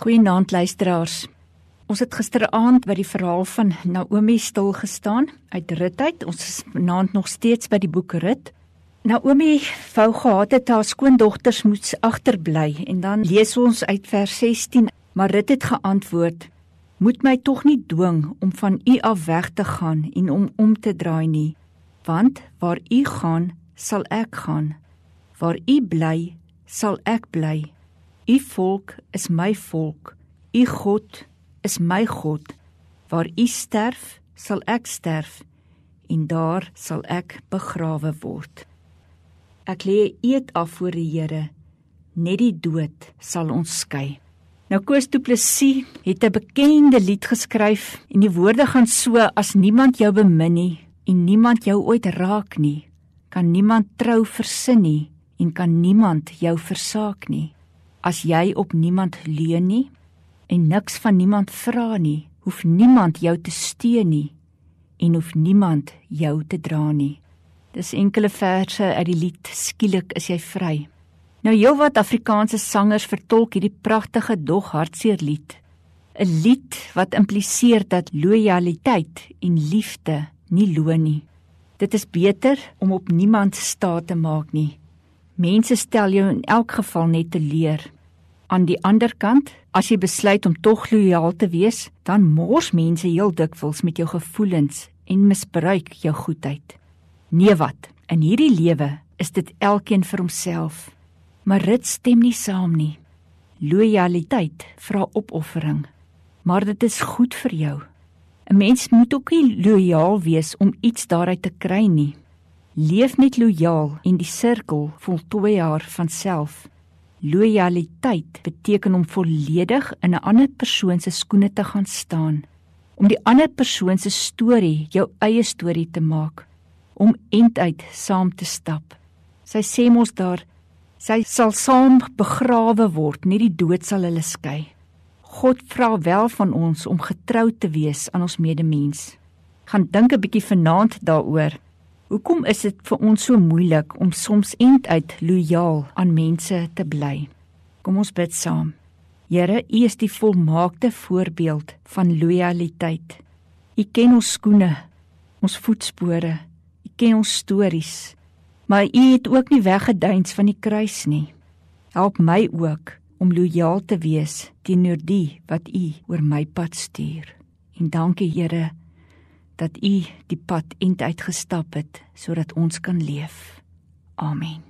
Goeienaand luisteraars. Ons het gisteraand by die verhaal van Naomi stil gestaan uit Rut uit. Ons is vanaand nog steeds by die boek Rut. Naomi wou gehad het haar skoondogters moet agterbly en dan lees ons uit vers 16, maar Rut het geantwoord: "Moet my tog nie dwing om van u af weg te gaan en om om te draai nie, want waar u gaan, sal ek gaan. Waar u bly, sal ek bly." U volk is my volk. U God is my God. Waar u sterf, sal ek sterf en daar sal ek begrawe word. Ek lê eet af voor die Here. Net die dood sal ons skei. Nou Koos Du Plessis het 'n bekende lied geskryf en die woorde gaan so as niemand jou bemin nie en niemand jou ooit raak nie, kan niemand trou versin nie en kan niemand jou versaak nie. As jy op niemand leun nie en niks van niemand vra nie, hoef niemand jou te steun nie en hoef niemand jou te dra nie. Dis enkele verse uit die lied Skielik is jy vry. Nou heelwat Afrikaanse sangers vertolk hierdie pragtige dog hartseer lied. 'n Lied wat impliseer dat lojaliteit en liefde nie loon nie. Dit is beter om op niemand staat te maak nie Mense stel jou in elk geval net te leer. Aan die ander kant, as jy besluit om tog lojaal te wees, dan mors mense heel dikwels met jou gevoelens en misbruik jou goedheid. Nee wat, in hierdie lewe is dit elkeen vir homself. Maar dit stem nie saam nie. Lojaliteit vra opoffering, maar dit is goed vir jou. 'n Mens moet ook nie lojaal wees om iets daaruit te kry nie. Leef net lojaal en die sirkel voltooi haar van self. Lojaliteit beteken om volledig in 'n ander persoon se skoene te gaan staan, om die ander persoon se storie jou eie storie te maak, om entuit saam te stap. Sy sê mos daar, sy sal saam begrawe word, nie die dood sal hulle skei. God vra wel van ons om getrou te wees aan ons medemens. Gaan dink 'n bietjie vanaand daaroor. Hoekom is dit vir ons so moeilik om soms end uit lojaal aan mense te bly? Kom ons bid saam. Here, U is die volmaakte voorbeeld van lojaliteit. U ken ons skoene, ons voetspore, U ken ons stories, maar U het ook nie weggeduins van die kruis nie. Help my ook om lojaal te wees teenoor die wat U oor my pad stuur. En dankie Here dat u die pad end uitgestap het sodat ons kan leef. Amen.